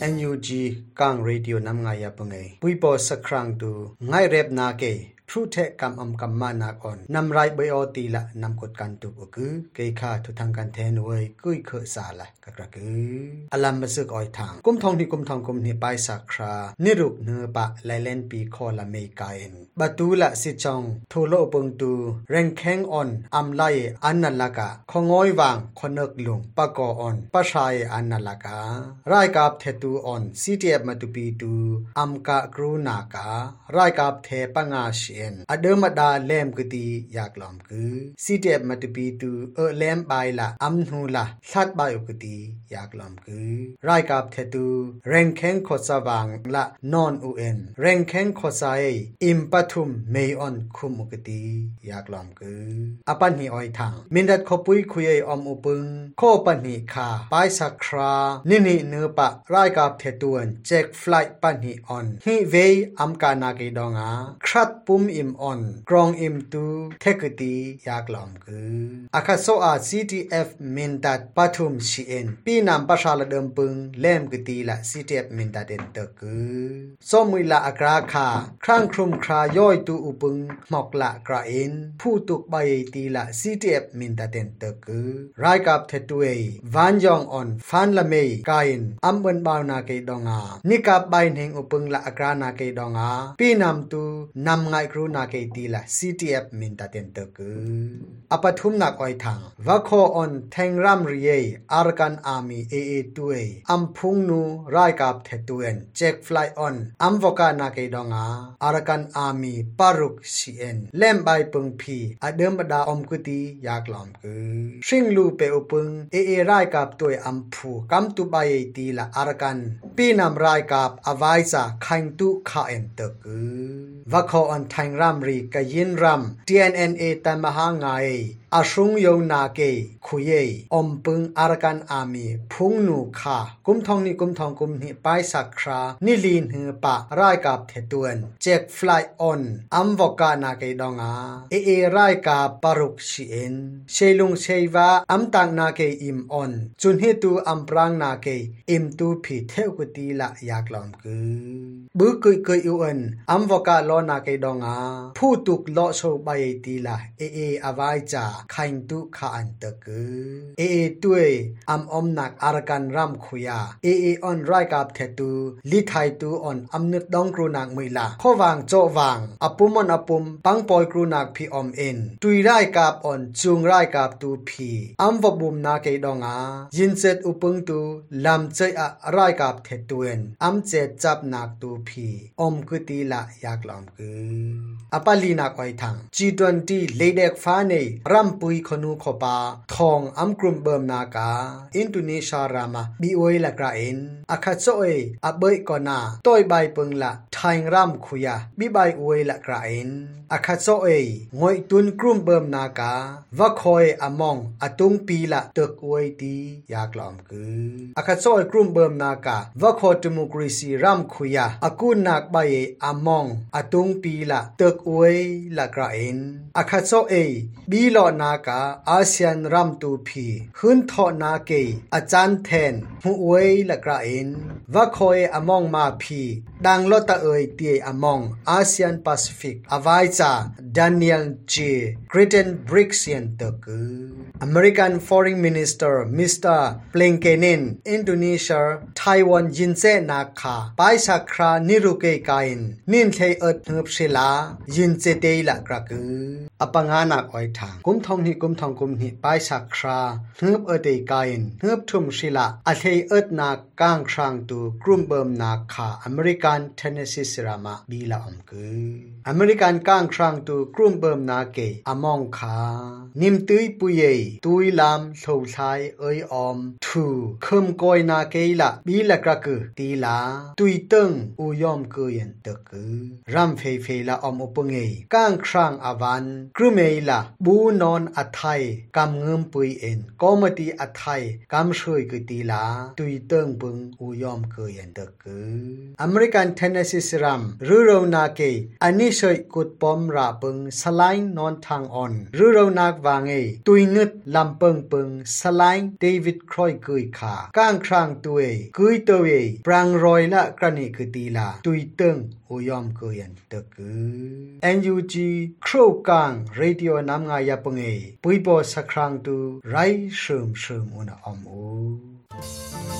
NUG Kang Radio Namngaya Pungai Puipo Sakrang Tu Ngai Rep Na Ke งยาปงไงปุยปอสักครั้งดูไงเร็บนาเกพรุเทกำอำกำมานักอ่อนนำไรใบออตีละนำกดกันตุกคือเกยค่าทุทางการแทนเวยกุยเคสาละกะกระคืออลัมมาซึกออยทางกุมทองที่กุมทองกุมนี่ไปสักครานิรุกเนอปะไลเลนปีคอละเมกาเอ็นบาตูละสิจองทูโลปงตูเร่งแข้งอ่อนอำไลอันนัลลากะขงอยวางคนึกลุงปะกออ่อนปะชายอันนัลลากะรายกับเทตูอ่อน CTF มาตุปีตูอัมกะกรูนากะรายกับเทปงาเช n อเดมาดาแลมกตีอยากลอมคือซีเดบมาตปีตูเออแลมไปละอัมหูละสัดบายกตีอยากลอมคือรายกับเทตูแรงแข็งขดสว่างละนอนอูเอ็นแรงแข็งขดใสอิมปทุมเมยออนคุมกตีอยากลอมคืออปันหีออยทางมินดัดขปุยคุยอมอุปึงโคปันหีคาไปสักครานินีเนื้อปะรายกับเทตวนเจ็กฟลายปันหีออนฮีเวอัมกานาเกดองาครัดปุ่มิมออนกรองอิมตูเทกตียากลอมกืออาคาโซอาซีทีเอฟมินดัดปทุมชีเอ็นปีนามประชาละเดิมปึงเล่มกตีละซีทีเอฟมินดัดเดนเตกือสมุยละอากราคาครั่งครุมคราย่อยตูอุปึงหมอกละกระเอ็นผู้ตุกใบตีละซีทีเอฟมินดัดเดนเตกือไรกับเทตุเอวันยองออนฟันละเมยกายนอัมเบนบาวนาเกดองานิกับใบเฮงอุปึงละอากรานาเกดองาปีนามตูนำไงครูรูนาเกตีละ CTF มินตาเตนตกือปทุมนักอ้อยทางวัคโคออนแทงรัมรีเออาร์กันอามีเอเอตุเออัมพุงนูไรกับเทตุเอ็นเจ็กฟลายออนอัมวกานาเกดองาอาร์กันอามีปารุกซีเอ็นเล่มใบปึงพีอเดิมบดาอมกุตียากลอมกือชิงลูเปอุปงเอเอรกับตัวอัมพูกัมตุบายตีละอาร์กันปีนำไรกับอวายซาคันตุขาเอ็นตกือ va kho on thang ram ri ka yin ram TNNA tan maha ngai ashung yo na ke khuye ompung arakan ami phung nu kha kum thong ni kum thong kum ni pai sakra ni lin hu pa rai kap the tuan check fly on am voka na ke donga e e rai ka paruk shi en shelung sheiwa am tang na ke im on chun he tu am prang na ke im tu phi theu ku ti la yak lom ku bu kui kui u an am voka lo na ke donga phu tuk lo so bai ti la e e avai cha khain tu kha an te ku e e tue am om nak arakan ram khuya e e on rai kap the tu li thai tu on am nut dong kru nak mui la kho wang cho wang apum on apum pang poi kru nak phi om in tui rai kap on chung rai kap tu phi am wa bum na ke donga yin set upung tu lam chai a rai kap the tuen am che chap nak tu phi om ku ti la yak ามกืออปาลีนาควายทัง G20 เลเดกฟ้าในรัมปุยคนูขปาทองอัมกรุมเบิมนากาอินโดนีเซียรามาบีโอยละกราเอ็นอาคาโซเออเบยกอนาต้อยใบปึงละ ไทยรัมคุยะบิบายอวยละกระยนอาคาโซเอยงวยตุนกรุ่มเบิ่มนากาวะคอยอมองอตุงปีละตึกอวยดียากลอมกืออาคาโซเอกรุ่มเบิ่มนากาวะคอตมุกรีซีรัมคุยะอากูนักใบอมองอตุงปีละตึกอวยละกระยนอาคาโซเอย บีลอนากาอาเซียนรัมตูพีฮุนทอนาเกอาจารย์เทนหูเวลกระเอนวะาคอยอมองมาพีดังลอตะเอยเตียอมองอาเซียนแปซิฟิกอาวายจา Daniel J. Creighton Brixian Turku. American Foreign Minister Mr. Blinkenin Indonesia Taiwan Yinse Naka Paisa Kra Niruke Kain Nin Thei Earth Nup Shila Yinse Teila Kraku Apangana Oi Thang Kum Thong Ni Kum Thong Kum Ni Paisa Kra Nup Earth Kain Nup Thum Shila Athei Earth Na Kang Trang Tu Krum Bum Naka American Tennessee Sirama Bila Omku American Kang Trang Tu กรุ่มเบิมนาเกอมองขานิมตื้ยปุยตุยลามโชชายเอ้ยอมทูเคิมกอยนาเกละบีละกระกือตีลาตุยตึงอุยอมเกยันตะกือรัมเฟเฟละอมอปงเอก้างครางอวันกรุ่มเมละบูนอนอัทไทยกำเงิมปุยเอ็นก็มตีอัทไทยกำช่วยกือตีลาตุยตึงปึงอุยอมเกยันตะกืออเมริกันเทนเนสิสรัมรือเรานาเกอันนี้ช่วยกุดปอมราเป pung salain non thang on ru ro nak wange tui ngut lam pung pung salain david croy kui kha kang khrang tuwe kui tuwe prang roi la krani kuti la tui tung oyom kuyan tuku NUG Crow Kang Radio Nam Nga Ya Punge Puibo Sakrang Tu Rai Shum Shum Una Om U